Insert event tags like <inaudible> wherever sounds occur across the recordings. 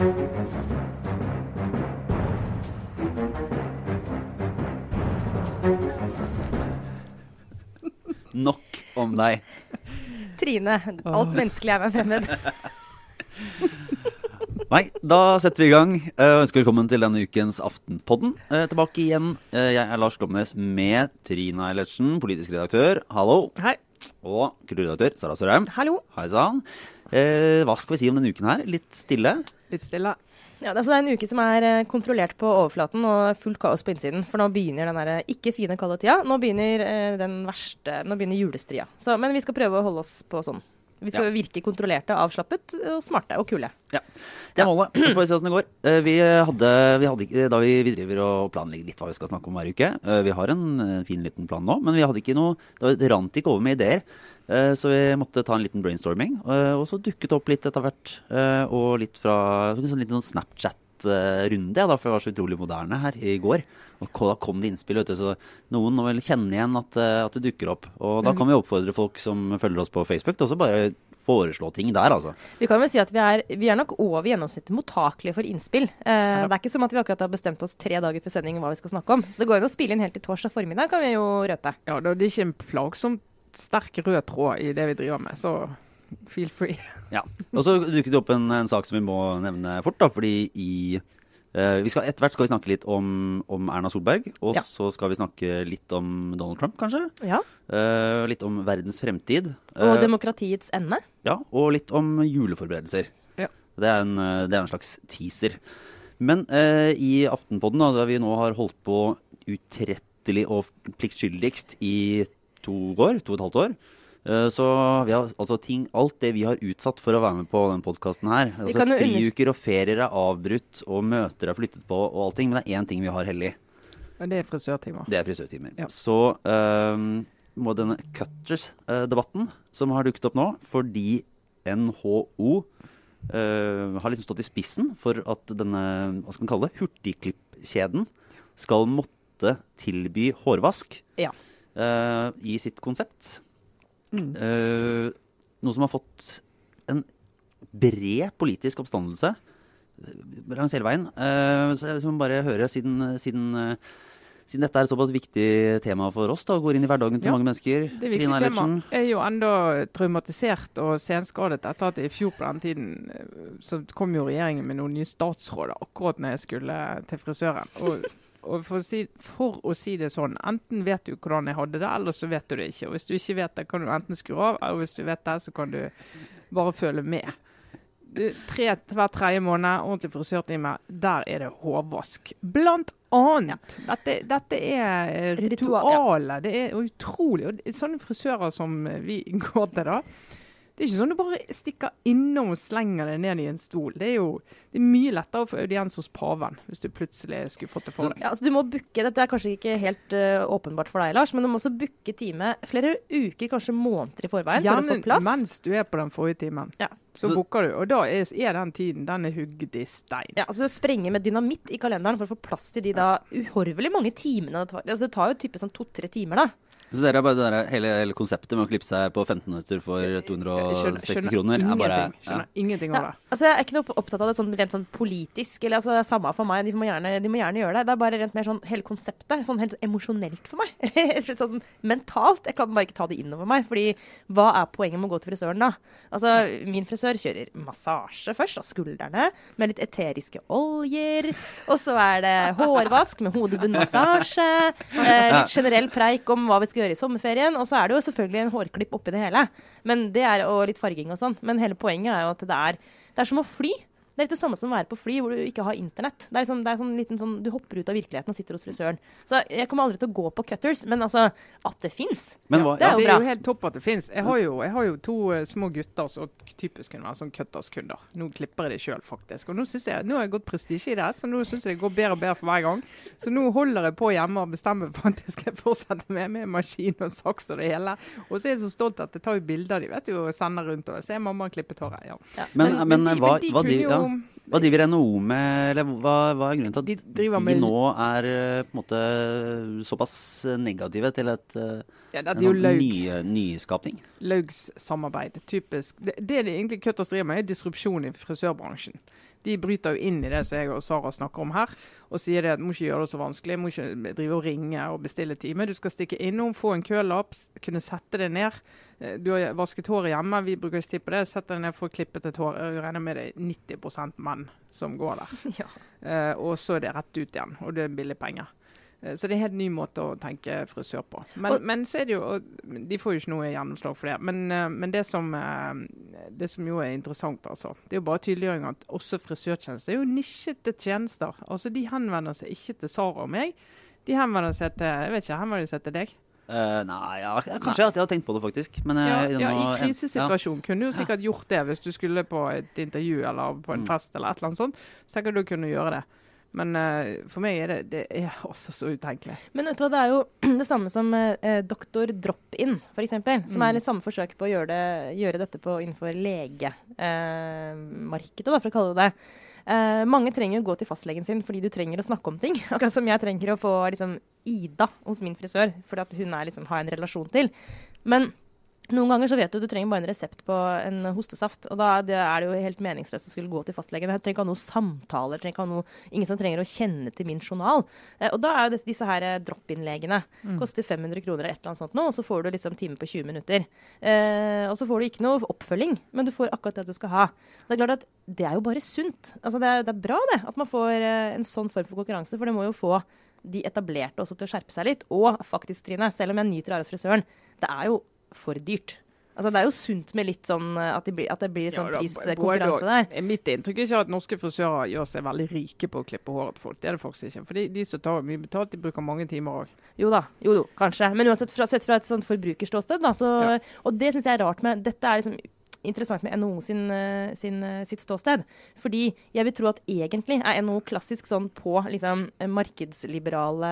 Nok om deg. Trine, alt menneskelig er meg fremmed. <laughs> Nei, da setter vi i gang. Uh, ønsker velkommen til denne ukens Aftenpodden. Uh, tilbake igjen. Uh, jeg er Lars Glomnes med Trina Eilertsen, politisk redaktør. Hallo. Hei. Og kulturredaktør Sara Sørheim. Hallo. Hei sann. Uh, hva skal vi si om denne uken her? Litt stille? Litt stille. Ja, det, er, altså, det er en uke som er eh, kontrollert på overflaten og fullt kaos på innsiden. For nå begynner den der ikke fine kalde tida. Nå begynner eh, den verste Nå begynner julestria. Så, men vi skal prøve å holde oss på sånn. Vi skal Ja. virke kontrollerte, avslappet og smarte og kule. Ja. Det er målet. Så får vi se åssen det går. Vi hadde, vi hadde ikke, da vi, vi driver og planlegger litt hva vi skal snakke om hver uke. Vi har en fin liten plan nå, men vi hadde ikke noe Det rant ikke over med ideer. Uh, så vi måtte ta en liten brainstorming. Uh, og så dukket det opp litt etter hvert. uh, og litt fra så en liten sånn Snapchat-runde, ja, for jeg var så utrolig moderne her i går. Og da kom det innspill, vet du, så noen må vel kjenne igjen at, at det dukker opp. Og da kan vi oppfordre folk som følger oss på Facebook, til også bare foreslå ting der, altså. Vi kan vel si at vi er, vi er nok over gjennomsnittet mottakelige for innspill. Eh, det er ikke som at vi akkurat har bestemt oss tre dager før sending hva vi skal snakke om. Så det går an å spille inn helt til torsdag formiddag, kan vi jo røpe. Ja, da, det er ikke en plagsomt sterk rød tråd i det vi driver med, så feel free. <laughs> Ja, og så dukket det opp en, en sak som vi må nevne fort, da, fordi i Uh, vi skal, Etter hvert skal vi snakke litt om, om Erna Solberg, og Ja. så skal vi snakke litt om Donald Trump, kanskje. Ja. Uh, litt om verdens fremtid. Og uh, demokratiets ende. ja, og litt om juleforberedelser. Ja. Det, er en, det er en slags teaser. Men i Aftenpodden, da, der vi nå har holdt på utrettelig og pliktskyldigst i to år, to og et halvt år, eh, så vi har altså ting, alt det vi har utsatt for å være med på den podkasten her. Altså friuker og ferier er avbrutt, og møter er flyttet på og allting, men det er én ting vi har hellig. Det er frisørtimer. Det er frisørtimer. Ja. Så um, må denne Cutters-debatten som har dukket opp nå, fordi NHO uh, har liksom stått i spissen for at denne hva skal man kalle det, hurtigklippkjeden skal måtte tilby hårvask Ja. Eh, i sitt konsept. Mm. Uh, noe som har fått en bred politisk oppstandelse langs hele veien. Uh, så jeg vil bare høre, siden, siden, siden dette er et såpass viktig tema for oss, da, og går inn i hverdagen til Ja, mange mennesker. Det er viktig tema. Jeg er jo enda traumatisert og senskadet etter at i fjor på den tiden så kom jo regjeringen med noen nye statsråder akkurat når jeg skulle til frisøren. Og, og for, å si, for å si det sånn, enten vet du hvordan jeg hadde det, eller så vet du det ikke. Og hvis du ikke vet det, kan du enten skru av, og hvis du vet det, så kan du bare føle med. Du, tre, hver tredje måned, ordentlig frisørtime, der er det hårvask. Blant annet. Dette, dette er eh, ritualet. Det er utrolig. Og sånne frisører som vi går til, da. Det er ikke sånn du bare stikker innom og slenger det ned i en stol. Det er jo det er mye lettere å få audiens hos paven, hvis du plutselig skulle fått det for deg. Ja, altså du må booke, Dette er kanskje ikke helt uh, åpenbart for deg, Lars, men du må også booke time flere uker, kanskje måneder i forveien, for å få Gjerne plass. mens du er på den forrige timen. Ja. Så, Så- booker du. Og da er, er den tiden den er hugget i stein. Ja, altså Sprenge med dynamitt i kalenderen for å få plass til de da uhorvelig mange timene. Det tar, altså, det tar jo type sånn to-tre timer, da. Så dere er bare det der, hele, hele konseptet med å klippe seg på 15 minutter for Jeg 260 kroner er bare ingenting, skjønner ingenting av Ja, det. altså Jeg er ikke noe opptatt av det sånn rent sånn politisk. eller altså Det er samme for meg, de må, gjerne, de må gjerne gjøre det. Det er bare rent mer sånn hele konseptet. Sånn helt emosjonelt for meg. <laughs> Sånn mentalt. Jeg kan bare ikke ta det inn over meg. Fordi hva er poenget med å gå til frisøren da? Altså Min frisør kjører massasje først, av skuldrene, med litt eteriske oljer. Og så er det hårvask med hodebunnmassasje. massasje. litt generell preik om hva vi skal gjøre i sommerferien. Og så er det jo selvfølgelig en hårklipp oppi det hele. Men det er, og litt farging og sånn. Men hele poenget er jo at det er, det er som å fly. Det er litt det samme som å være på fly hvor du ikke har internett. Det er, liksom, det er sånn liten sånn, Du hopper ut av virkeligheten og sitter hos frisøren. Så jeg kommer aldri til å gå på cutters, men altså At det fins. Men Det er jo bra. det er jo helt topp at det fins. Jeg, jeg har jo to uh, små gutter som typisk kunne være sånn cutterskunder. Nå klipper jeg de sjøl, faktisk. Og nå, jeg, nå har jeg gått prestisje i det, så nå syns jeg det går bedre og bedre for hver gang. Så nå holder jeg på hjemme og bestemmer for at jeg skal fortsette med, med maskin og saks og det hele. Og så er jeg så stolt at jeg tar jo bilder av de, vet du, og sender rundt. Og ser mamma klippet håret. Ja. men, men, de- hva, de hva, kunne driver, ja. Jo- hva driver NHO med, eller hva, hva er grunnen til at De de, nå er eh, på en måte såpass negative til et eh, Ja, det er jo sånn laug. nye, nyskapning? Laugs samarbeid. Typisk. Det, det de egentlig Cutters driver med, er disrupsjon i frisørbransjen. De bryter jo inn i det som jeg og Sara snakker om her, og sier det at må ikke gjøre det så vanskelig. Må ikke drive og ringe og bestille time. Du skal stikke innom, få en kølapp, kunne sette deg ned. Eh, du har vasket håret hjemme, vi bruker ikke tid på det. Sett deg ned for å klippe et hår. Jeg regner med det er 90% menn som går der. <laughs> Ja. Eh, og så er det rett ut igjen, og det er billig penger. Eh, Så det er en helt ny måte å tenke frisør på. Men, Og- men så er det jo De får jo ikke noe gjennomslag for det. Men, eh, men det, som, eh, det som jo er interessant, altså, det er jo bare tydeliggjøring at også frisørtjenester er jo nisjete tjenester. Altså De henvender seg ikke til Sara og meg. De henvender seg til jeg vet ikke, henvender seg til deg. Uh, nei, ja, kanskje at jeg har tenkt på det, faktisk. Men, Ja, i ja, I krisesituasjon kunne du jo sikkert gjort det hvis du skulle på et intervju eller på en Mm. fest eller et eller annet sånt. Så tenker du kunne gjøre det. Men uh, for meg er det, det er <laughs> også så utenkelig. Men vet du hva, det er jo <clears throat> det samme som uh, doktor drop-in, f.eks. Som Mm. er litt samme forsøk på å gjøre, det, gjøre dette på, innenfor legemarkedet, for å kalle det det. Mange trenger å gå til fastlegen sin fordi du trenger å snakke om ting. <laughs> Akkurat som jeg trenger å få liksom, Ida hos min frisør fordi hun er, liksom, har jeg en relasjon til. Men noen ganger så vet du du trenger bare en resept på en hostesaft. Og da det er det jo helt meningsløst å skulle gå til fastlegen. Jeg trenger ikke ha noen samtaler. trenger ikke ha noe, ingen som trenger å kjenne til min journal. Eh, og da er jo disse, disse her eh, drop-in-legene. Koster 500 kroner eller et eller annet sånt nå, og så får du liksom time på 20 minutter. Eh, og så får du ikke noe oppfølging, men du får akkurat det du skal ha. Det er klart at det er jo bare sunt. Altså det, er, det er bra det, at man får eh, en sånn form for konkurranse, for det må jo få de etablerte også til å skjerpe seg litt. Og faktisk, Trine, selv om jeg nyter å frisøren, det er jo for dyrt. Altså Det er jo sunt med litt sånn eh, at det blir, at det blir sånn Ja, da, priskonkurranse der. Mitt inntrykk er ikke at norske frisører gjør seg veldig rike på å klippe håret til folk. Det er det faktisk ikke. For de, de som tar mye betalt, de bruker mange timer òg. Jo da, jo jo, kanskje. Men uansett fra, sett fra et sånt forbrukerståsted, da, så Ja. Og det syns jeg er rart med Dette er liksom interessant med NHO sin, eh, sin, eh, sitt ståsted. Fordi jeg vil tro at egentlig er NHO klassisk sånn på liksom eh, markedsliberale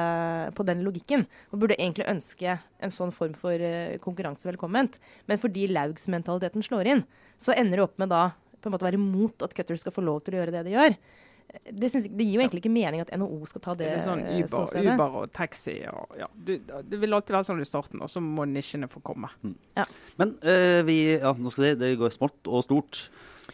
På den logikken. Og burde egentlig ønske en sånn form for konkurranse velkomment. Men fordi Laugs-mentaliteten slår inn, så ender det opp med da på en måte å være imot at Cutter skal få lov til å gjøre det de gjør. Det, synes, det gir jo egentlig ikke mening at NHO skal ta det, Det sånn Uber, ståstedet. Uber og taxi og ja. Du, det vil alltid være sånn i starten, og så må nisjene få komme. Men uh, vi, ja, nå skal det, det går smått og stort.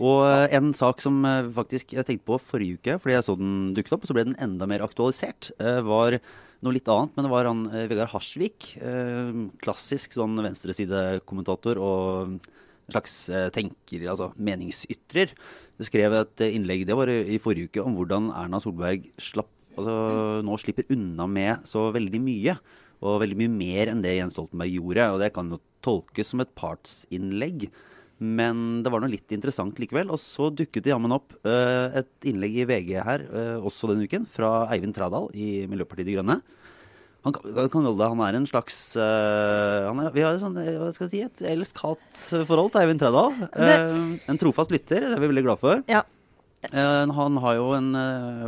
Og uh, en sak som uh, faktisk jeg tenkte på forrige uke, fordi jeg så den dukket opp, og så ble den enda mer aktualisert, var noe litt annet. Men det var han Vegard Harsvik. Eh, klassisk sånn venstresidekommentator og slags eh, tenker, altså meningsytrer. Det skrev et eh, innlegg det var i forrige uke om hvordan Erna Solberg slapp, altså, nå slipper unna med så veldig mye. Og veldig mye mer enn det Jens Stoltenberg gjorde. Og det kan jo tolkes som et partsinnlegg. Men det var noe litt interessant likevel. Og så dukket det jammen opp uh, et innlegg i VG her uh, også denne uken, fra Eivind Tradal i Miljøpartiet De Grønne. Han kan, kalle det, han er en slags uh, han er, Vi har sånn, hva skal jeg si, et elsk-hat-forhold til Eivind Trædal. Eh, en trofast lytter, det er vi veldig glad for. Ja. Uh, han har jo en,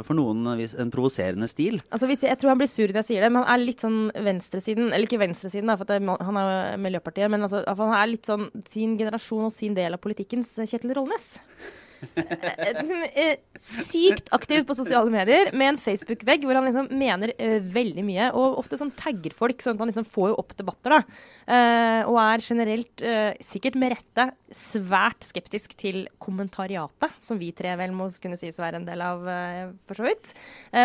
for noen en provoserende stil. Altså hvis jeg, jeg tror han blir sur når jeg sier det, men han er litt sånn venstresiden. Eller ikke venstresiden, da, for det, han er jo Miljøpartiet, men altså, han er litt sånn sin generasjon og sin del av politikkens Kjetil Rollnes. Eh, eh, Sykt aktiv på sosiale medier med en Facebook-vegg hvor han liksom mener uh, veldig mye. Og ofte sånn tagger folk, sånn at han liksom får jo opp debatter. da. Uh, og er generelt, uh, sikkert med rette, svært skeptisk til kommentariatet, som vi tre vel må kunne sies å være en del av, for så vidt.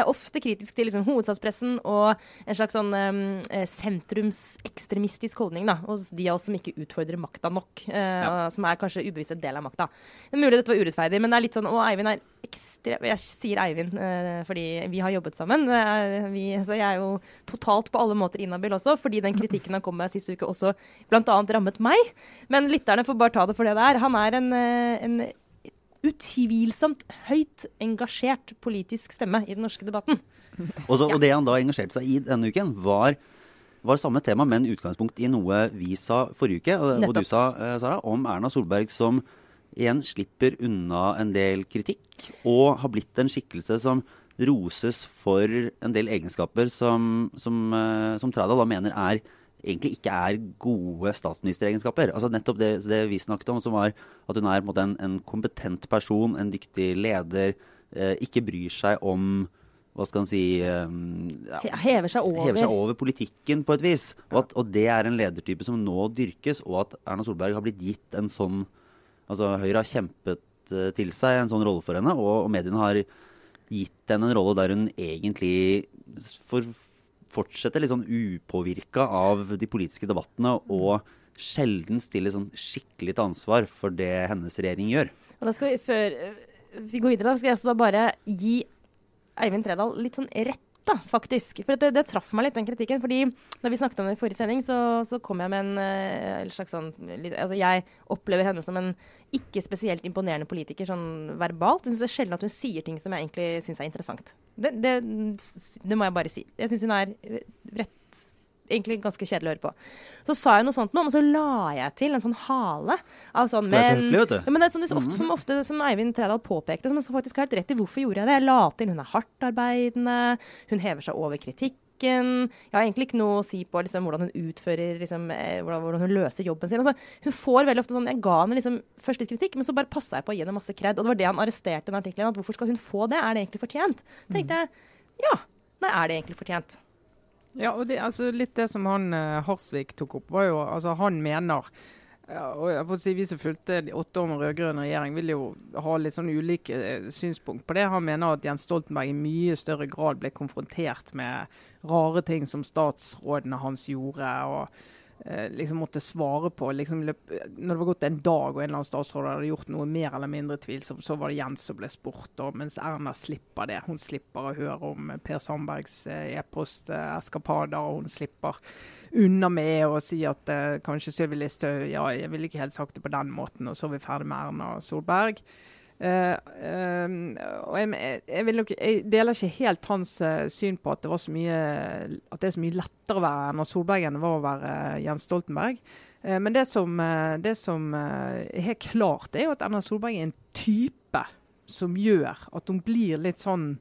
Ofte kritisk til liksom, hovedstadspressen og en slags sånn um, sentrumsekstremistisk holdning da, hos de av oss som ikke utfordrer makta nok. og Som er kanskje ubevisst en del av makta. Det er mulig dette var urettferdig, men det er litt sånn Og Eivind er ekstrem Jeg sier Eivind eh, fordi vi har jobbet sammen. Vi, så jeg er jo totalt på alle måter inhabil også, fordi den kritikken han kom med sist uke også bl.a. rammet meg. Men lytterne får bare ta det for det det er. Han er en, eh, en utvilsomt høyt engasjert politisk stemme i den norske debatten. Og, så, og det han da engasjerte seg i denne uken, var, var samme tema, men utgangspunkt i noe vi sa forrige uke, og, og du sa, eh, Sara, om Erna Solberg som igjen slipper unna en del kritikk, og har blitt en skikkelse som roses for en del egenskaper som, som, eh, som Trædal da mener er egentlig ikke er gode statsministeregenskaper. Altså nettopp det, det vi snakket om, som var at hun er en, en, en kompetent person, en dyktig leder, eh, ikke bryr seg om hva skal han si eh, ja, Hever seg over. hever seg over politikken på et vis. Og, at, og det er en ledertype som nå dyrkes, og at Erna Solberg har blitt gitt en sånn Altså Høyre har kjempet eh, til seg en sånn rolle for henne, og, og mediene har gitt henne en rolle der hun egentlig får fortsette litt sånn upåvirka av de politiske debattene, og sjelden stiller sånn skikkelig til ansvar for det hennes regjering gjør. Og da skal vi, Før eh, vi går videre, da skal jeg altså da bare gi Eivind Tredal litt sånn rett da, faktisk. For det, det, traff meg litt, den kritikken. fordi da vi snakket om det i forrige sending, så, så kom jeg med en en slags sånn Altså, jeg opplever henne som en ikke spesielt imponerende politiker sånn verbalt. Jeg syns det er sjelden at hun sier ting som jeg egentlig syns er interessant. Det, det, det, må jeg bare si. Jeg syns hun er rett egentlig ganske kjedelig å høre på. Så sa jeg noe sånt nå, men så la jeg til en sånn hale. Av sånn, men, ja, men det er sånn, det ofte, som, ofte, som Eivind Tredal påpekte, som jeg faktisk har helt rett i. Hvorfor gjorde jeg det? Jeg la til hun er hardtarbeidende, hun hever seg over kritikk. Jeg har egentlig ikke noe å si på liksom, hvordan hun utfører liksom, eh, hvordan, hun løser jobben sin. Altså, hun får veldig ofte sånn Jeg ga henne liksom, først litt kritikk, men så bare passa jeg på å gi henne masse kred. Og det var det han arresterte den artikkelen. At hvorfor skal hun få det? Er det egentlig fortjent? tenkte jeg ja. Nei, er det egentlig fortjent? Ja, og det, altså, litt det som han uh, Harsvik tok opp, var jo altså han mener og jeg får si Vi som fulgte de åtte år med rød-grønn regjering, vil jo ha litt sånn ulike uh, synspunkt på det. Han mener at Jens Stoltenberg i mye større grad ble konfrontert med rare ting som statsrådene hans gjorde. og Eh, liksom måtte svare på liksom, Når det var gått en dag og en eller annen statsråd hadde gjort noe mer eller mindre tvilsomt, så var det Jens som ble spurt. Og, mens Erna slipper det. Hun slipper å høre om Per Sandbergs eh, e-post-eskapader. og hun slipper unna med å si at eh, kanskje Sylvi Listhaug Ja, jeg ville ikke helt sagt det på den måten, og så er vi ferdig med Erna Solberg. Uh, um, og jeg, jeg, nok, jeg, deler ikke helt hans uh, syn på at det, mye, at det, er så mye lettere å være Erna Solberg enn det var å være Jens Stoltenberg. men det som, det som er helt klart, er jo at Erna Solberg er en type som gjør at hun blir litt sånn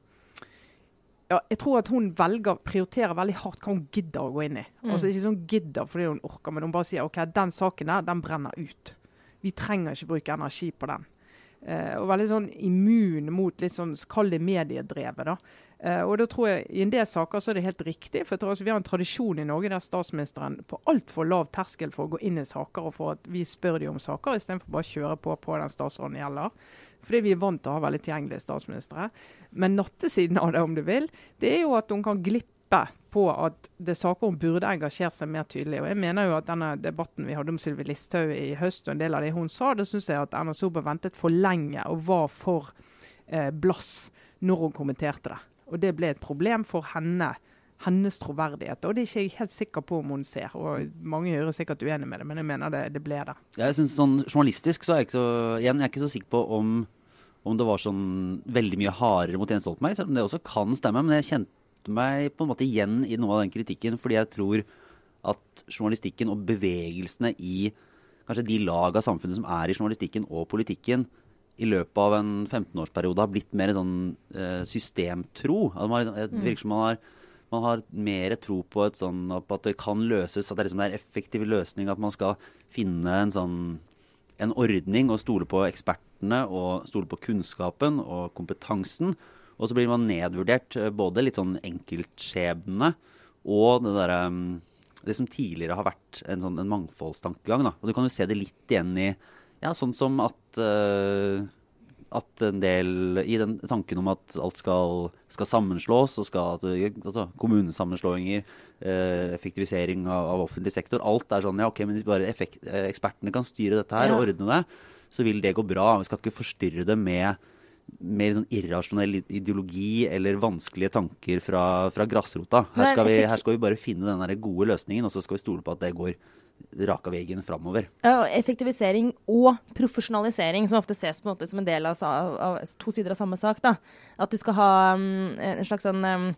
ja, jeg tror at hun velger, prioriterer veldig hardt hva hun gidder å gå inn i. Mm. Altså Ikke sånn gidder fordi hun orker, men hun bare sier OK, den saken der, den brenner ut. Vi trenger ikke bruke energi på den. Uh, og veldig sånn immun mot litt sånn, kall det mediedrevet. da. Uh, og da tror jeg I en del saker så er det helt riktig. for jeg tror, altså, Vi har en tradisjon i Norge der statsministeren på altfor lav terskel for å gå inn i saker og for at vi spør de om saker, istedenfor bare å kjøre på på den statsråden gjelder. Fordi vi er vant til å ha veldig tilgjengelige statsministre. Men nattesiden av det, om du vil, det er jo at hun kan glippe på at det er saker hun burde engasjert seg mer tydelig. Og jeg mener jo at denne debatten vi hadde om Sylvi Listhaug i høst, og en del av det hun sa, det syns jeg at Erna Solberg ventet for lenge og var for eh, blass når hun kommenterte det. Og det ble et problem for henne hennes troverdighet. Og det er ikke jeg helt sikker på om hun ser. og Mange er sikkert uenig med det, men jeg mener det, det ble det. Jeg synes sånn Journalistisk så er jeg ikke så, igjen, jeg er ikke så sikker på om, om det var sånn veldig mye hardere mot Jens Stoltenberg, selv om det også kan stemme. Men jeg kjente meg på en måte igjen i noe av den kritikken, fordi jeg tror at journalistikken og bevegelsene i kanskje de lag av samfunnet som er i journalistikken og politikken, i løpet av en 15-årsperiode har blitt mer sånn eh, systemtro. Altså det virker som man har, man har mer tro på, sånn, på, at det kan løses, at det er, liksom, en effektiv løsning. At man skal finne en sånn en ordning og stole på ekspertene og stole på kunnskapen og kompetansen. Og så blir man nedvurdert, eh, både litt sånn enkeltskjebne og det derre um, Det som tidligere har vært en, sånn, en mangfoldstankegang. Da. Og du kan jo se det litt igjen i ja, sånn som at uh, at en del I den tanken om at alt skal, skal sammenslås, og skal altså, kommunesammenslåinger, eh, effektivisering av, av, offentlig sektor Alt er sånn ja, ok, men hvis bare effekt, eh, ekspertene kan styre dette her ja. og ordne det, så vil det gå bra. Vi skal ikke forstyrre det med mer sånn irrasjonell ideologi eller vanskelige tanker fra, fra grasrota. Her skal, vi, her skal, vi, bare finne den gode løsningen, og så skal vi stole på at det går raka veien framover. Ja, effektivisering og profesjonalisering, som ofte ses på en måte som en del av, av, to sider av samme sak. Da. At du skal ha um, en slags sånn um,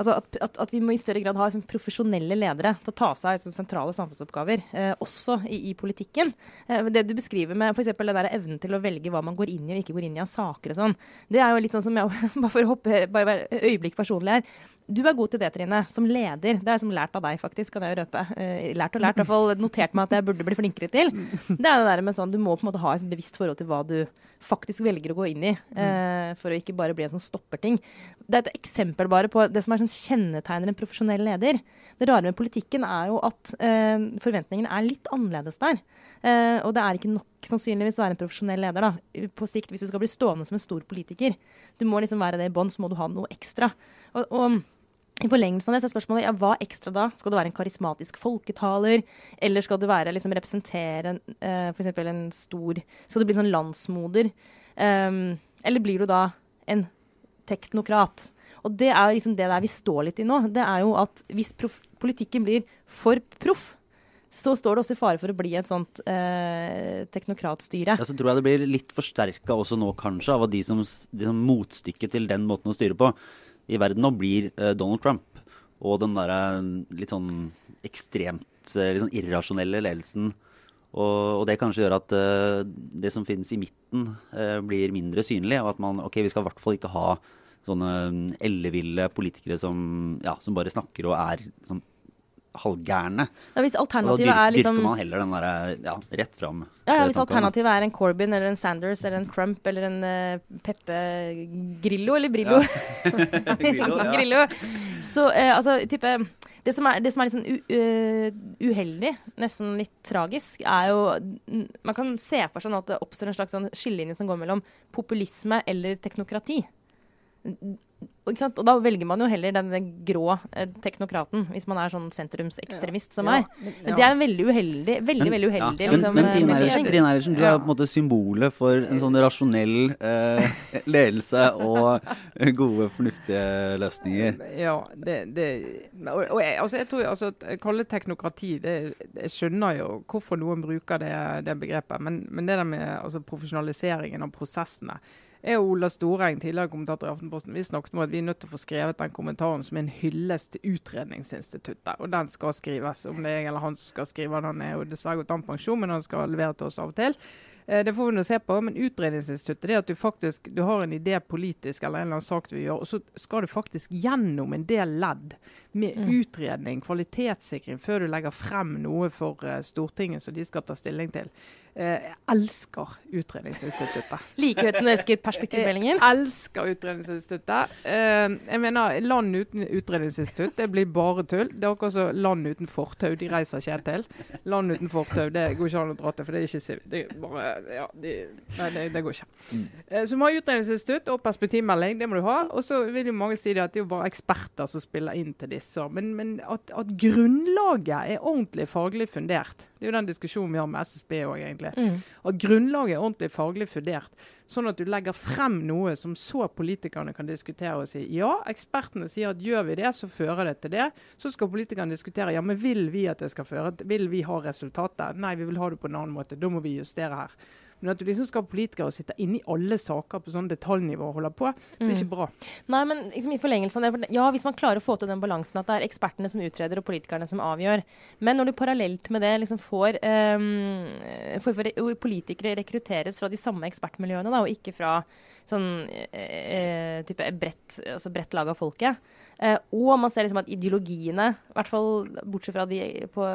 altså at, at, at, vi må i større grad ha liksom, profesjonelle ledere til å ta seg liksom, sentrale samfunnsoppgaver, eh, også i, i politikken. Eh, det du beskriver med f.eks. den der evnen til å velge hva man går inn i og ikke går inn i av saker og sånn, det er jo litt sånn som jeg, <laughs> bare for å hoppe bare være øyeblikk personlig her, du er god til det, Trine, som leder. Det jeg som lært av deg, faktisk, kan jeg røpe. Uh, lært og lært, i hvert fall notert meg at jeg burde bli flinkere til. Det er det der med sånn, Du må på en måte ha et bevisst forhold til hva du faktisk velger å gå inn i, eh, for å ikke bare bli en sånn stopperting. Det er et eksempel bare på det som er sånn kjennetegner en profesjonell leder. Det rare med politikken er jo at eh, forventningene er litt annerledes der. og det er ikke nok sannsynligvis være en profesjonell leder da, på sikt hvis du skal bli stående som en stor politiker. Du må liksom være det i bånn, så må du ha noe ekstra. Og, og i forlengelsen av det så er spørsmålet ja, hva ekstra da? Skal du være en karismatisk folketaler? Eller skal du være, liksom, representere uh, f.eks. en stor Skal du bli en sånn landsmoder? Um, eller blir du da en teknokrat? Og det er liksom det der vi står litt i nå. Det er jo at hvis politikken blir for proff, så står det også i fare for å bli et sånt eh, teknokratstyre. Ja, så tror jeg det blir litt forsterka også nå, kanskje, av de som, de som motstykket til den måten å styre på i verden nå, blir eh, Donald Trump. Og den derre litt sånn ekstremt eh, litt sånn irrasjonelle ledelsen. Og, og, det kanskje gjør at uh, det som finnes i midten, uh, blir mindre synlig. Og at man ok, vi skal i hvert fall ikke ha sånne elleville politikere som, ja, som bare snakker og er sånn halvgærne. Ja, hvis alternativet er liksom... dyrker man heller den derre ja, rett fram. Ja, ja, Hvis alternativet er en Corbyn eller en Sanders eller en Trump eller en uh, Peppe Grillo eller Brillo. <laughs> <laughs> Grillo, ja. Grillo. Så uh, altså type det som er, det som er litt sånn uh, uheldig, nesten litt tragisk, er jo Man kan se for seg at det oppstår en slags sånn skillelinje som går mellom populisme eller teknokrati. Og, da velger man jo heller den grå eh, teknokraten, hvis man er sånn sentrumsekstremist som meg. Ja, men, ja. Det er en veldig uheldig veldig, men, veldig uheldig ja. liksom, Men, men Trine Eilertsen, du er på en måte symbolet for en sånn rasjonell eh, ledelse og gode, fornuftige løsninger. Ja, det, det og, og jeg, altså, jeg tror altså, kalle teknokrati det, Jeg skjønner jo hvorfor noen bruker det, det begrepet, men, men det der med altså, profesjonaliseringen av prosessene jeg og Ola Storeng, tidligere kommentator i Aftenposten, vi snakket om at vi er nødt til å få skrevet den kommentaren som en hyllest til Utredningsinstituttet. Og den skal skrives. Om det er jeg eller han som skal skrive den, er jo dessverre gått an pensjon, men han skal levere til oss av og til. Eh, det får vi nå se på. Men Utredningsinstituttet det er at du faktisk du har en idé politisk eller en eller annen sak du vil gjøre, og så skal du faktisk gjennom en del ledd med mm. utredning, kvalitetssikring, før du legger frem noe for uh, Stortinget som de skal ta stilling til. Eh, jeg elsker Utredningsinstituttet. <laughs> like høyt som du elsker perspektivmeldingen? Jeg elsker Utredningsinstituttet. Eh, jeg mener, Land uten utredningsinstitutt det blir bare tull. Det er akkurat som land uten fortau. De reiser ikke til. Land uten fortau det går ikke an å dra til, for det er ikke det er bare, ja, de, Nei, det, det, går ikke. Mm. Eh, så du må ha utredningsinstitutt og perspektivmelding. Det må du ha. Og så vil jo mange si at det er jo bare eksperter som spiller inn til disse. Men, men at, at grunnlaget er ordentlig faglig fundert. Det er jo den diskusjonen vi har med SSB òg, egentlig. Mm. At grunnlaget er ordentlig faglig fundert. Sånn at du legger frem noe som så politikerne kan diskutere og si ja, ekspertene sier at gjør vi det, så fører det til det. Så skal politikerne diskutere ja, men vil vi at det skal føre Vil vi ha resultatet? Nei, vi vil ha det på en annen måte. Da må vi justere her. Men at du liksom skal ha politikere sitte inne i alle saker på sånn detaljnivå og holde på, blir mm. ikke bra. Nei, men liksom i forlengelsen av det, ja, hvis man klarer å få til den balansen at det er ekspertene som utreder og politikerne som avgjør. Men når du parallelt med det liksom får um, for, for, Politikere rekrutteres fra de samme ekspertmiljøene, da, og ikke fra sånn eh, type bredt, altså bredt lag av folket. Eh, og man ser liksom at ideologiene, i hvert fall bortsett fra de på,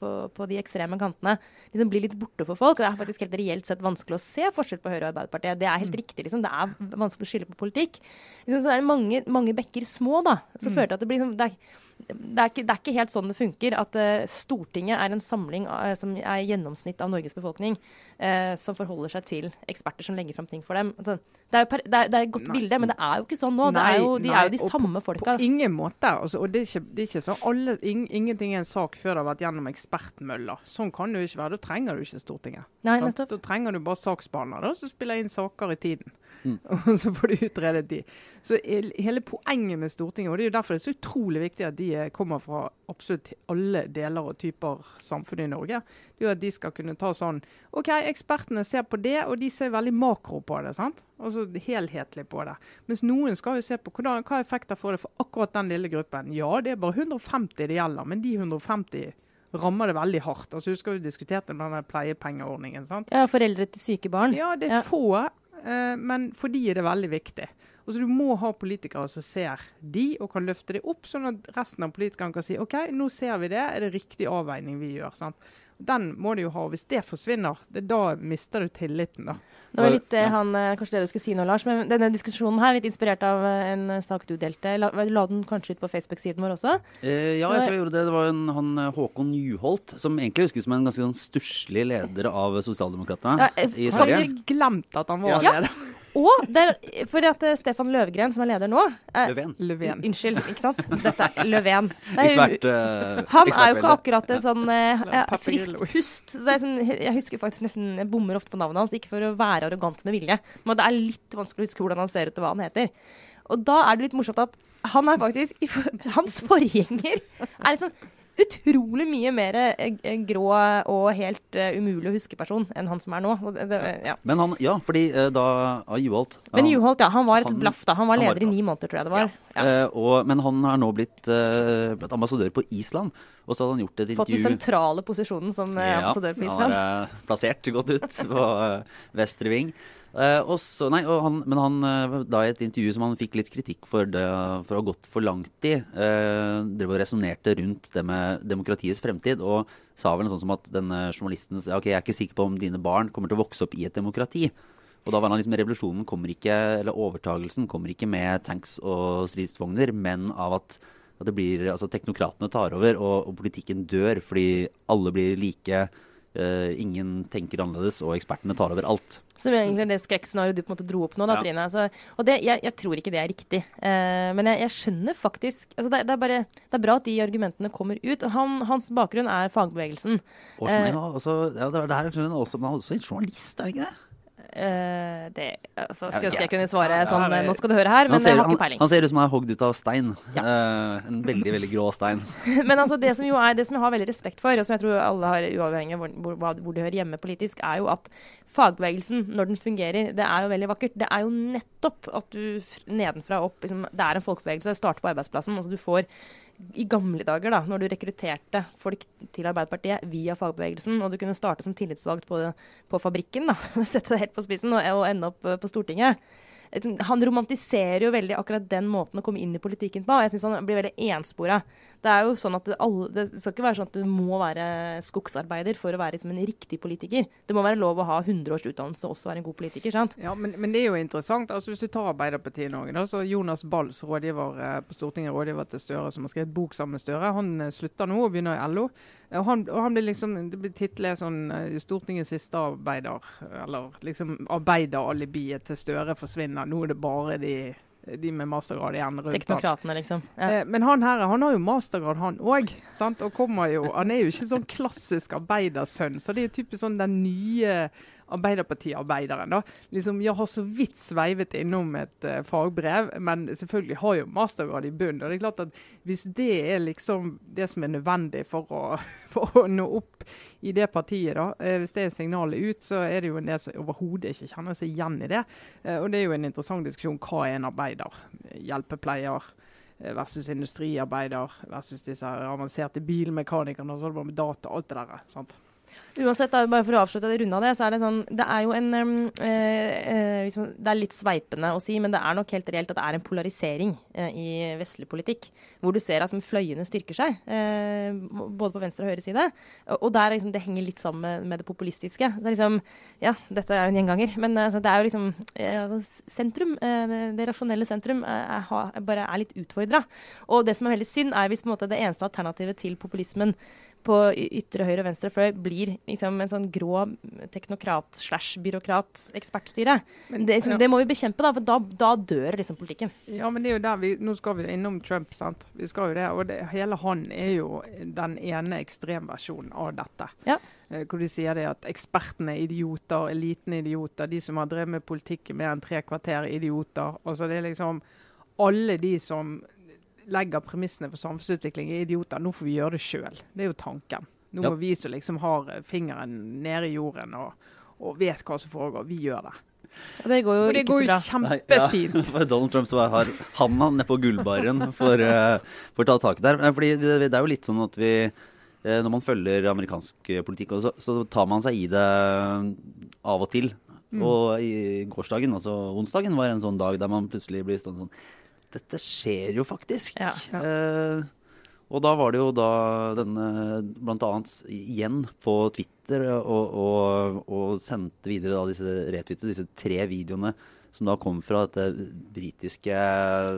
på, på, de ekstreme kantene, liksom blir litt borte for folk. Det er faktisk helt reelt sett vanskelig å se forskjell på Høyre og Arbeiderpartiet. Det er helt mm. riktig, liksom. Det er vanskelig å skylde på politikk. Liksom, så er det mange, mange bekker små, da, som mm. fører til at det blir liksom, det er, det er, ikke, det er, ikke, helt sånn det funker. At uh, Stortinget er en samling av, som er gjennomsnitt av Norges befolkning, uh, som forholder seg til eksperter som legger fram ting for dem. Altså, det, er per, det, er, det, er, et godt nei. bilde, men det er jo ikke sånn nå. Nei, er jo, de nei, er jo de samme på, folka. På ingen måte. Altså, og det er ikke, det ikke sånn alle, ing, Ingenting er en sak før det har vært gjennom ekspertmøller. Sånn kan det jo ikke være. Da trenger du ikke Stortinget. Da trenger du bare saksbehandlere som spiller inn saker i tiden. Mm. <laughs> Og så får du utredet de. Så hele poenget med Stortinget, og det er jo derfor det er så utrolig viktig at de kommer fra absolutt alle deler og typer samfunn i Norge, det er jo at de skal kunne ta sånn OK, ekspertene ser på det, og de ser veldig makro på det. sant? Altså helhetlig på det. Mens noen skal jo se på hvordan, hva effekter får det for akkurat den lille gruppen. Ja, det er bare 150 det gjelder, men de 150 rammer det veldig hardt. Altså, Husker vi diskuterte denne pleiepengeordningen? sant? Ja, Foreldre til syke barn. Ja, det er ja. få Uh, men for de er det veldig viktig. Altså Du må ha politikere som ser de og kan løfte det opp, sånn at resten av politikerne kan si OK, nå ser vi det, er det riktig avveining vi gjør. sant? Den må de jo ha. og Hvis det forsvinner, det, da mister du tilliten. da. Det var litt det han, eh, kanskje det du skulle si noe, Lars. Men denne diskusjonen her, litt inspirert av en eh, sak du delte. La, la den kanskje ut på Facebook-siden vår også? Eh, ja, jeg tror jeg gjorde det. Det var en, han eh, Håkon Nyholt, som egentlig huskes som en ganske sånn stusslig leder av Sosialdemokratene Ja, i Har Sverige. ikke glemt at han var Ja. leder. Og det er, fordi at Stefan Løvgren, som er leder nå er, Løven. Løven. Unnskyld, ikke sant? Dette er Løven. Nei, <laughs> er- Ekspert, eh, Han er jo ikke akkurat en sånn uh, friskt pust. Så det er sånn, jeg husker faktisk nesten Jeg bommer ofte på navnet hans, ikke for å være arrogant med vilje, men det er litt vanskelig å huske hvordan han ser ut og hva han heter. Og da er det litt morsomt at han er faktisk <laughs> Hans forgjenger er liksom utrolig mye mer eh, eh, grå og helt eh, umulig å huske person enn han som er nå. Det, ja. Men han, ja, fordi da av Juholt Men Juholt, ja. Han var et han- blaff, da. Han var han var leder i ni måneder, tror jeg det var. Ja. Eh, og, men han har nå blitt, uh, blitt ambassadør på Island. Og så hadde han gjort et Fått den sentrale posisjonen som ambassadør på Island. Ja, Han har eh, plassert godt ut på uh, Vestre Ving. Eh, også, nei, han, men han eh, da i et intervju som han fikk litt kritikk for, det, for å ha gått for langt i, uh, drev og resonnerte rundt det med demokratiets fremtid. Og sa vel noe sånt som at denne journalisten sa ok, jeg er ikke sikker på om dine barn kommer til å vokse opp i et demokrati. Og da var han liksom Revolusjonen kommer ikke, eller overtagelsen kommer ikke med tanks og stridsvogner, men av at, at det blir, altså teknokratene tar over, og, og politikken dør fordi alle blir like. Eh, ingen tenker annerledes, og ekspertene tar over alt. Som er egentlig det skrekkscenarioet du på en måte dro opp nå, da, Ja. Trine. Altså, og det, jeg, jeg tror ikke det er riktig. Uh, men jeg, jeg skjønner faktisk altså det, det, er bare, det er bra at de argumentene kommer ut. Han, hans bakgrunn er fagbevegelsen. Og sånn, uh, ja, altså, ja, det er det her men han er også en journalist, er det ikke det? Eh, det altså, Ja, skulle ønske ja. jeg kunne svare Ja, sånn det- Nå skal du høre her, men Han ser, jeg har han, ikke peiling. han ser ut som han er hogd ut av stein. Eh, en veldig, veldig grå stein. <laughs> Men altså, det som jo er, det som jeg har veldig respekt for, og som jeg tror alle har uavhengig av hvor, hvor, hvor de hører hjemme politisk, er jo at fagbevegelsen, når den fungerer, det er jo veldig vakkert. Det er jo nettopp at du nedenfra og opp liksom, Det er en folkebevegelse. Starter på arbeidsplassen. altså du får i gamle dager, da, når du rekrutterte folk til Arbeiderpartiet via fagbevegelsen, og du kunne starte som tillitsvalgt på, på fabrikken, da, <laughs> sette det helt på spissen, og, og ende opp eh, på Stortinget. Han romantiserer jo veldig akkurat den måten å komme inn i politikken på. og Jeg syns han blir veldig enspora. Det er jo sånn at det, alle, det skal ikke være sånn at du må være skogsarbeider for å være liksom, en riktig politiker. Det må være lov å ha 100 års utdannelse og også være en god politiker. sant? Ja, men, men det er jo interessant. altså Hvis du tar Arbeiderpartiet i Norge, da, så Jonas Balls, rådgiver eh, på Stortinget, rådgiver til Støre, som har skrevet bok sammen med Støre, han eh, slutter nå og begynner i LO. Eh, Og han, og han blir liksom, Det blir titlet sånn 'Stortingets siste arbeider', eller liksom 'Arbeideralibiet til Støre forsvinner'. Nå er det bare de, de med mastergrad igjen rundt. Teknokratene, liksom. Ja. Eh, Men han her han har jo mastergrad, han òg. Og kommer jo, han er jo ikke sånn klassisk arbeidersønn, så det er typisk sånn den nye Arbeiderparti-arbeideren. da. Liksom, Jeg har så vidt sveivet innom et uh, fagbrev, men selvfølgelig har jo mastergrad i bunn. Og det er klart at Hvis det er liksom det som er nødvendig for å, <laughs> for å nå opp i det partiet, da, uh, hvis det er signalet ut, så er det jo en del som overhodet ikke kjenner seg igjen i det. Uh, og det er jo en interessant diskusjon. Hva er en arbeider? Hjelpepleier versus industriarbeider versus disse avanserte bilmekanikerne og så med data alt det der. sant? Uansett, da, bare for å avslutte det runde av det, så er det sånn Det er jo en um, eh, eh, Det er litt sveipende å si, men det er nok helt reelt at det er en polarisering eh, i vestlig politikk. Hvor du ser at altså, fløyene styrker seg, eh, både på venstre og høyre side. Og, der liksom, det henger litt sammen med, det populistiske. Det er liksom Ja, dette er jo en gjenganger, men altså, det er jo liksom eh, Sentrum, det, det rasjonelle sentrum, eh, er, bare er litt utfordra. Og det som er veldig synd, er hvis på en måte, det eneste alternativet til populismen på ytre høyre og venstre fløy blir liksom en sånn grå teknokrat slash byråkrat ekspertstyre. Men- Det, liksom, ja. det må vi bekjempe, da, for da, da dør liksom politikken. Ja, men det er jo der vi, Nå skal vi innom Trump, sant. Vi skal jo det, og det, Hele han er jo den ene ekstremversjonen av dette. Ja. Eh, hvor de sier det at ekspertene er idioter, eliten er idioter, de som har drevet med politikk i mer enn tre kvarter er idioter. Altså det er liksom Alle de som legger premissene for samfunnsutvikling er idioter. Nå får vi gjøre det sjøl. Det er jo tanken. Nå Ja. må vi som liksom har eh, fingeren nede i jorden og, og vet hva som foregår, vi gjør det. Og det går jo det ikke går så jo kjempefint. Nei. Ja, <laughs> det var Donald Trump som har handa nedpå gullbaren for, uh, for å ta tak der. Eh, Fordi det, det er jo litt sånn at vi eh, når man følger amerikansk politikk, så, så tar man seg i det av og til. Og i gårsdagen, altså onsdagen, var en sånn dag der man plutselig blir sånn sånn Dette skjer jo faktisk. Ja. Eh, og da var det jo da denne annet igjen på Twitter og, og, og sendte videre da disse retweetet, disse tre videoene som da kom fra dette britiske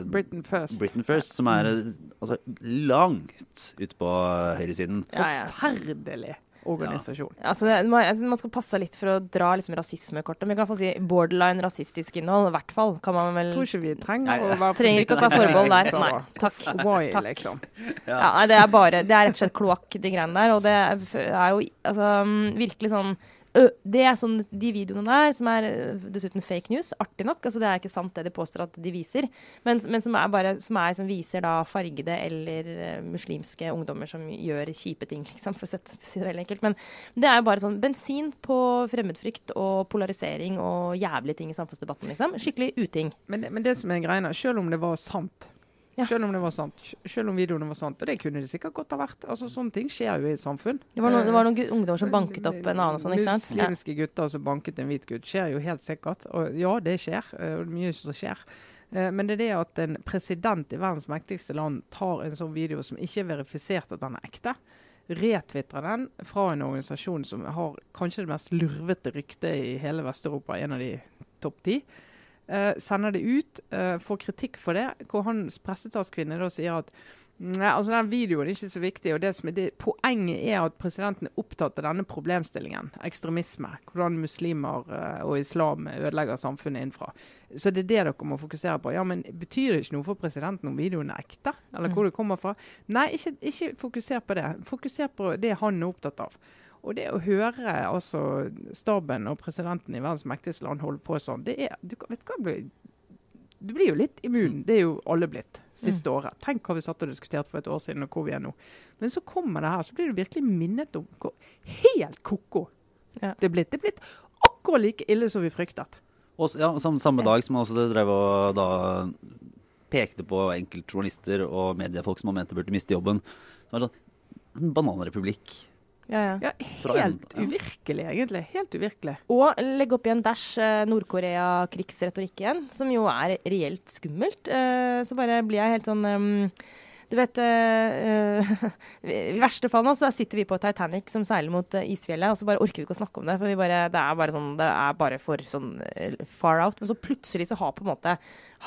Britain first. Britain First, som er altså, langt ute på høyresiden. Ja, ja. Forferdelig organisasjon. Altså, det, man, altså, man skal passe litt for å dra liksom, rasismekortet, men vi kan få si borderline rasistisk innhold. I hvert fall kan man vel tror ikke vi trenger Nei, å være Trenger ikke å ta forbehold der. Nei, takk. Why, Takk. liksom. Ja, nei, det er bare Det er rett og slett kloakk, de greiene der. Og det er, jo altså, virkelig sånn Det er sånn de videoene der, som er dessuten fake news, artig nok. Altså, det er ikke sant det de påstår at de viser, men, men som er bare som, er, som viser da fargede eller muslimske ungdommer som gjør kjipe ting, liksom, for å sette- si det veldig enkelt. Men det er jo bare sånn bensin på fremmedfrykt og polarisering og jævlige ting i samfunnsdebatten, liksom. Skikkelig uting. Men det, men det som er greia, selv om det var sant Ja. Selv om det var sant, selv om videoene var sant, og det kunne det sikkert godt ha vært. Altså Sånne ting skjer jo i et samfunn. Det var, noen, det var noen Eh, ungdommer som banket opp en annen sånn, ikke sant? Ja. Gutter som banket en hvit gutt, skjer jo helt sikkert. Og ja, det skjer. eh, Og det mye som skjer. Eh, Men det er det at en president i verdens mektigste land tar en sånn video som ikke er verifisert at han er ekte, retvitrer den fra en organisasjon som har kanskje det mest lurvete ryktet i hele Vest-Europa, en av de topp ti. Eh, sender det ut, uh, får kritikk for det, hvor hans pressetalskvinne da sier at Nei, altså den videoen er ikke så viktig. og det som er det, Poenget er at presidenten er opptatt av denne problemstillingen. Ekstremisme. Hvordan muslimer uh, og islam ødelegger samfunnet innenfra. Så det er det dere må fokusere på. Ja, men Betyr det ikke noe for presidenten om videoen er ekte? Eller hvor det kommer fra? Nei, ikke, ikke fokuser på det. Fokuser på det han er opptatt av. Og det å høre altså, staben og presidenten i verdens mektigste land holde på sånn, det er du, vet hva, du blir- du blir jo litt immun. Det er jo alle blitt siste året. Tenk hva vi satt og diskuterte for et år siden, og hvor vi er nå. Men så kommer det her, så blir du virkelig minnet om hvor helt ko-ko Ja. det er blitt. Det er blitt akkurat like ille som vi fryktet. Og ja, sam, samme dag som man også drev og da pekte på enkeltjournalister og mediefolk som man mente burde miste jobben. Så var det sånn, en bananrepublikk. Ja, ja. Ja, Helt en- ja. uvirkelig, egentlig. Helt uvirkelig. Og legge opp i en dash eh, Nord-Korea-krigsretorikk igjen, som jo er reelt skummelt. Eh, så bare blir jeg helt sånn ehm, Du vet eh, <laughs> I verste fall nå så sitter vi på Titanic som seiler mot eh, isfjellet, og så bare orker vi ikke å snakke om det. For vi bare, det er bare sånn Det er bare for sånn far out. Men så plutselig så har på en måte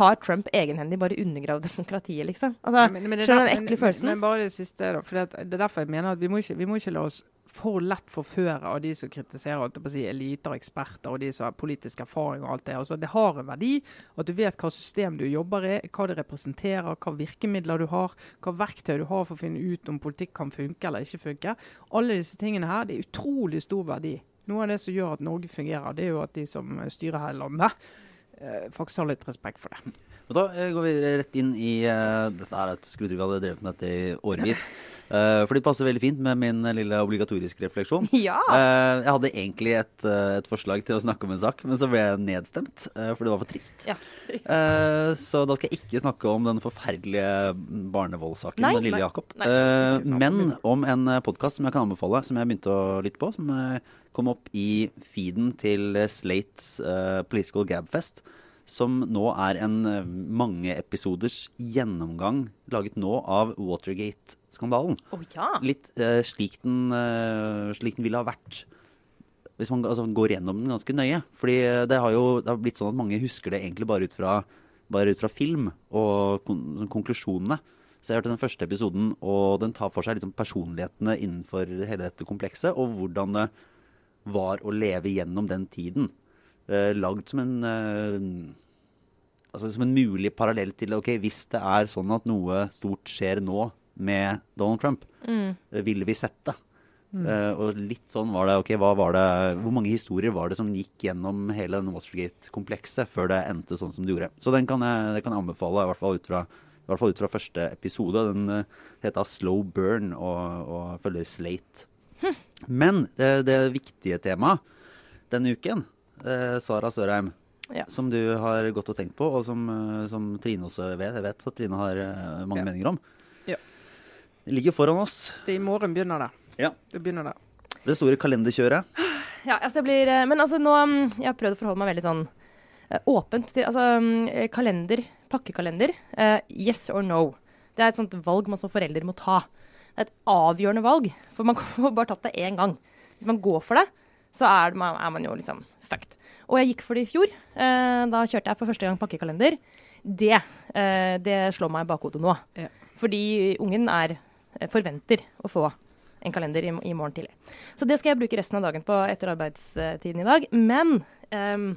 Har Trump egenhendig bare undergravd <laughs> demokratiet, liksom? Altså, Men- men er skjønner du den ekle følelsen? Men, men bare det siste, da. For det, det er derfor jeg mener at vi må ikke, vi må ikke la oss for lett forføre av de som kritiserer si, eliter, eksperter og de som har politisk erfaring og alt det. Altså, det har en verdi at du vet hva system du jobber i, hva det representerer, hva virkemidler du har, hva verktøy du har for å finne ut om politikk kan funke eller ikke funke. Alle disse tingene her, det er utrolig stor verdi. Noe av det som gjør at Norge fungerer, det er jo at de som styrer her i landet, faktisk har litt respekt for det. Og da eh, går vi rett inn i uh, Dette er et skrutrykk jeg hadde drevet med dette i årevis. Uh, <laughs> for det passer veldig fint med min eh, lille obligatoriske refleksjon. <laughs> Ja! Uh, jeg hadde egentlig et, eh, et forslag til å snakke om en sak, men så ble jeg nedstemt, eh, for det var for trist. Ja. <laughs> Eh, så da skal jeg ikke snakke om den forferdelige barnevoldssaken med lille Jakob. Eh, men om en podkast som jeg kan anbefale, som jeg begynte å lytte på, som eh, kom opp i feeden til Slates uh, Political Gabfest. Som nå er en eh, mangeepisoders gjennomgang laget nå av Watergate-skandalen Å ja! litt uh, slik, den, uh, slik den ville ha vært hvis man altså, går gjennom den ganske nøye. Fordi det har jo det har blitt sånn at mange husker det egentlig bare ut fra, bare ut fra film og kon konklusjonene. Så jeg hørte den første episoden, og den tar for seg liksom personlighetene innenfor hele dette komplekset, og hvordan det var å leve gjennom den tiden. Eh, lagd som en eh, altså som en mulig parallell til ok, hvis det er sånn at noe stort skjer nå med Donald Trump, Mm. eh, ville vi sett det? Eh, og litt sånn var det, ok, hva var det, hvor mange historier var det som gikk gjennom hele den Watergate-komplekset før det endte sånn som det gjorde? Så den kan jeg, den kan jeg anbefale, i hvert fall ut fra, i hvert fall ut fra første episode. Den uh, heter Slow Burn og, og følger Slate. Men det, det viktige temaet denne uken, eh, Sara Sørheim, Ja. som du har gått og tenkt på, og som, eh, som Trine også vet. Jeg vet at Trine har eh, mange Ja. meninger om. Ja. Det ligger foran oss. Det er I morgen begynner det. Ja. Det begynner det. Det store kalenderkjøret. Ja, altså det blir eh, Men altså nå mm, Jeg har prøvd å forholde meg veldig sånn åpent til Altså mm, kalender, pakkekalender. Uh, yes or no. Det er et sånt valg man som forelder må ta. Det er et avgjørende valg, for man <laughs> får bare tatt det én gang. Hvis man går for det, så er man, er man jo liksom fucked. Og jeg gikk for det i fjor. Eh, da kjørte jeg for første gang pakkekalender. Det, eh, det slår meg i bakhodet nå. Ja. Fordi ungen er, eh, forventer å få en kalender i, i morgen tidlig. Så det skal jeg bruke resten av dagen på etter arbeidstiden i dag. Men eh,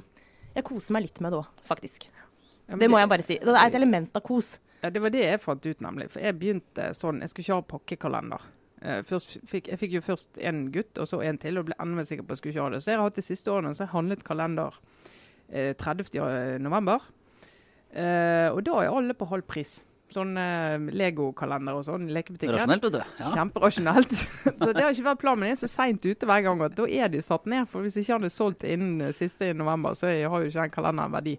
jeg koser meg litt med det òg, faktisk. Ja, det, Det må jeg bare si. Det er et element av kos. Ja, Det var det jeg fant ut, nemlig. For jeg begynte sånn Jeg skulle ikke ha pakkekalender. Eh, fikk, jeg fikk jo først en gutt, og så en til, og ble enda mer sikker på at jeg skulle ikke ha det. Så jeg har hatt de siste årene så jeg handlet kalender eh, 30. november. Eh, og da er alle på halv pris. Sånn eh, Lego-kalender og sånn lekebutikken. Rasjonelt, vet du. Ja. Kjemperasjonelt. <laughs> så det har ikke vært planen, men jeg er så seint ute hver gang at da er de satt ned. For hvis ikke han er solgt innen eh, siste i november, så har jo ikke den kalenderen verdi.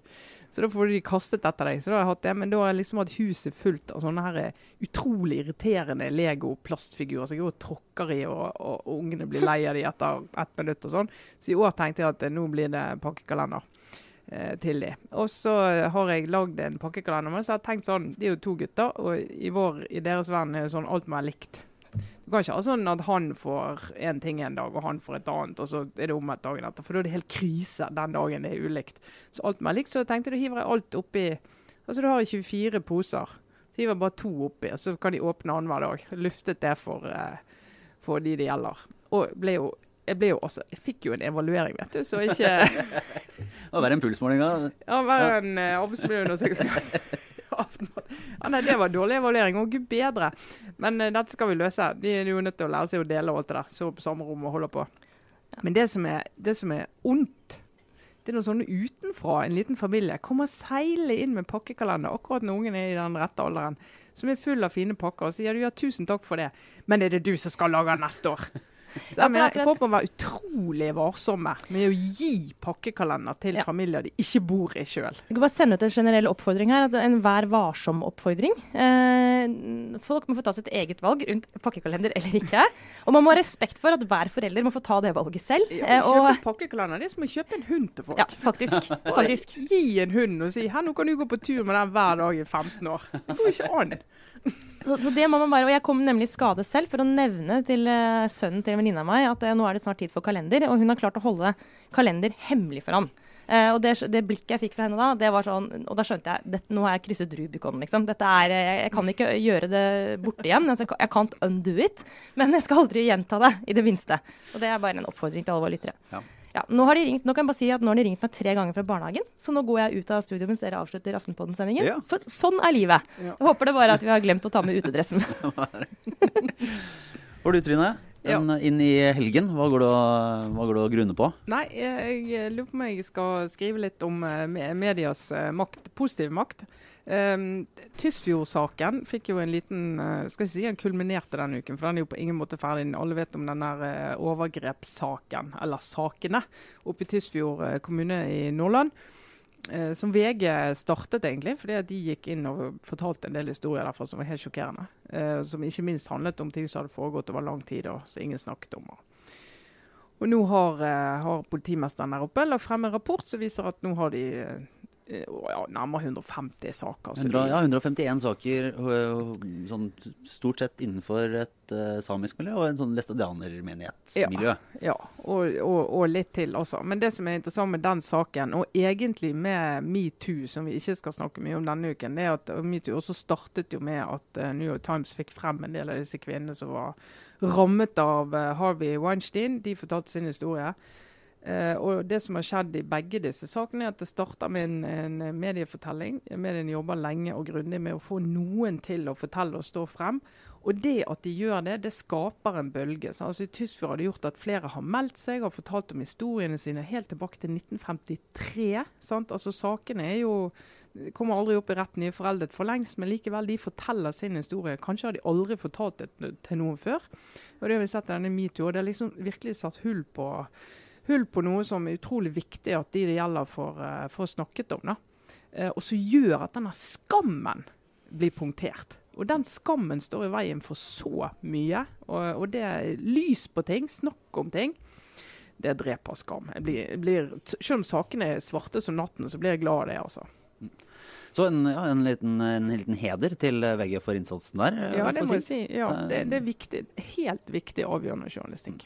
Så da får de kastet etter deg. Så da har jeg hatt det. Men da har jeg liksom hatt huset fullt av sånne her eh, utrolig irriterende Lego-plastfigurer som jeg går og tråkker i, og, og, og ungene blir lei av de etter ett minutt og sånn. Så i år tenkte jeg at eh, nå blir det pakkekalender eh, til de. Og så har jeg lagd en pakkekalender. Men så har jeg tenkt sånn, De er jo to gutter, og i vår, i deres verden er det sånn alt må være likt. Du kan ikke ha sånn at han får én ting en dag, og han får et annet, og så er det omvendt dagen etter. For da er det helt krise den dagen det er ulikt. Så alt med likt. Så jeg tenkte da hiver jeg alt oppi Altså du har 24 poser. Så hiver jeg bare to oppi, og så kan de åpne annenhver dag. Luftet det for, eh, for de det gjelder. Og ble jo jeg ble jo også, jeg fikk jo en evaluering, vet du, så ikke <laughs> Det var verre en pulsmålinga? Ja, verre en uh, arbeidsmiljøundersøkelse. Ja, nei, det var dårlig evaluering. Og gud bedre. Men uh, dette skal vi løse. De er jo nødt til å lære seg å dele og alt det der. Så på samme rom og holde på. Men det som er, det som er ondt, det er noe sånne utenfra, en liten familie, kommer seilende inn med pakkekalender akkurat når ungen er i den rette alderen, som er full av fine pakker, og sier du ja, tusen takk for det, men er det du som skal lage den neste år? Så jeg mener, Folk må være utrolig varsomme med å gi pakkekalender til Ja. familier de ikke bor i sjøl. Jeg kan bare sende ut en generell oppfordring her. En vær varsom-oppfordring. Eh, folk må få ta sitt eget valg rundt pakkekalender eller ikke. Og man må ha respekt for at hver forelder må få ta det valget selv. Eh, Kjøpe og, pakkekalender det er som å kjøpe en hund til folk. ja, faktisk. <laughs> faktisk. Gi en hund og si her, nå kan du gå på tur med den hver dag i 15 år. Det går ikke an. Så, så det må man bare, og Jeg kom nemlig i skade selv for å nevne til uh, sønnen til en venninne av meg at uh, nå er det snart tid for kalender. Og hun har klart å holde kalender hemmelig for han. Uh, og det, det blikket jeg fikk fra henne da, det var sånn, og da skjønte jeg dette, nå har jeg krysset Rubicon. liksom. Dette er, jeg, jeg kan ikke gjøre det borte igjen. Jeg jeg can't undo it. Men jeg skal aldri gjenta det, i det minste. Og det er bare en oppfordring til alle våre lyttere. Ja. Ja, nå, har de ringt, nå kan jeg bare si at nå har de ringt meg tre ganger fra barnehagen, så nå går jeg ut av studio mens dere avslutter Aftenpodden-sendingen. Ja. For sånn er livet. Ja. Jeg håper det bare at vi har glemt å ta med utedressen. <laughs> <laughs> Og du Trine, Ja. en, inn i helgen, hva går, du, og- hva går du og grunner på? Nei, jeg, jeg lurer på om jeg skal skrive litt om eh, medias eh, makt, positiv makt. Um, Tysfjord-saken fikk jo en liten uh, Skal ikke si den kulminerte denne uken, for den er jo på ingen måte ferdig. Alle vet om den der uh, overgrepssaken, eller sakene, oppe i Tysfjord uh, kommune i Nordland. som VG startet, egentlig, fordi de gikk inn og fortalte en del historier derfra som var helt sjokkerende. som ikke minst handlet om ting som hadde foregått over lang tid, og som ingen snakket om. Og og nå har, har politimesteren der oppe lagt frem en rapport som viser at nå har de ja, nærmere 150 saker. så 100, ja, 151 saker, øh, sånn, stort sett innenfor et uh, samisk miljø og en sånn læstadianermenighetsmiljø. Ja, og, og, og litt til, altså. Men det som er interessant med den saken, og egentlig med metoo, som vi ikke skal snakke mye om denne uken, det er at metoo også startet jo med at uh, New York Times fikk frem en del av disse kvinnene som var rammet av uh, Harvey Weinstein. De fortalte sin historie. Eh, og det som har skjedd i begge disse sakene, er at det starter med en, en mediefortelling. Mediene jobber lenge og grundig med å få noen til å fortelle og stå frem. Og det at de gjør det, det skaper en bølge. Så altså I Tysfjord har det gjort at flere har meldt seg og fortalt om historiene sine helt tilbake til 1953. Sant? Altså Sakene er jo kommer aldri opp i retten, de er foreldet for lengst, men likevel, de forteller sin historie. Kanskje har de aldri fortalt det til noen før. Og det har vi sett i denne metoo. og Det har liksom virkelig satt hull på hull på noe som er utrolig viktig at de det gjelder, får, eh, får snakket om. da. Eh, og som gjør at denne skammen blir punktert. Og den skammen står i veien for så mye. Og, og det er lys på ting, snakk om ting. det dreper skam. Jeg blir, jeg blir, selv om sakene er svarte som natten, så blir jeg glad av det, altså. Så en, ja, en, liten, en, liten, heder til VG for innsatsen der. Ja, det må jeg si. Ja, det, det, er viktig. Helt viktig avgjørende journalistikk.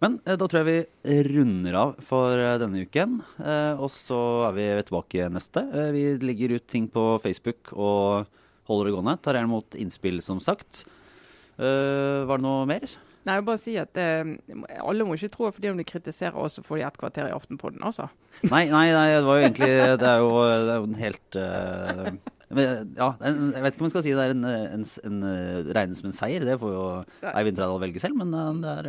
Men eh, da tror jeg vi runder av for eh, denne uken. Eh, og så er vi tilbake neste. Vi legger ut ting på Facebook og holder det gående. Tar gjerne imot innspill, som sagt. Eh, var det noe mer? Nei, jeg vil bare si at eh, Alle må ikke tro at fordi om de kritiserer oss, så får de et kvarter i Aftenpodden, altså. <laughs> Nei, nei, nei, det var jo egentlig Det er jo, det er jo en helt uh, Ja, en, jeg vet ikke om jeg skal si det er en, en, en, regnes som en seier. Det får jo Eivind Trædal velge selv, men det er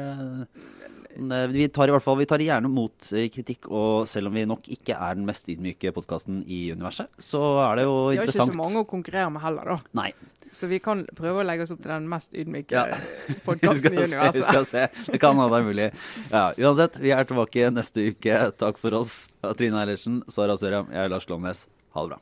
vi tar i hvert fall, vi tar gjerne mot kritikk, og selv om vi nok ikke er den mest ydmyke podkasten i universet, så er det jo interessant. Vi har ikke så mange å konkurrere med heller, da. Nei. Så vi kan prøve å legge oss opp til den mest ydmyke ja. <laughs> podkasten i universet. Vi skal se. Det kan hende det er mulig. Ja, uansett, vi er tilbake neste uke. Takk for oss. Trine Eilertsen, Sara Sørheim, jeg er Lars Lomnes. Ha det bra.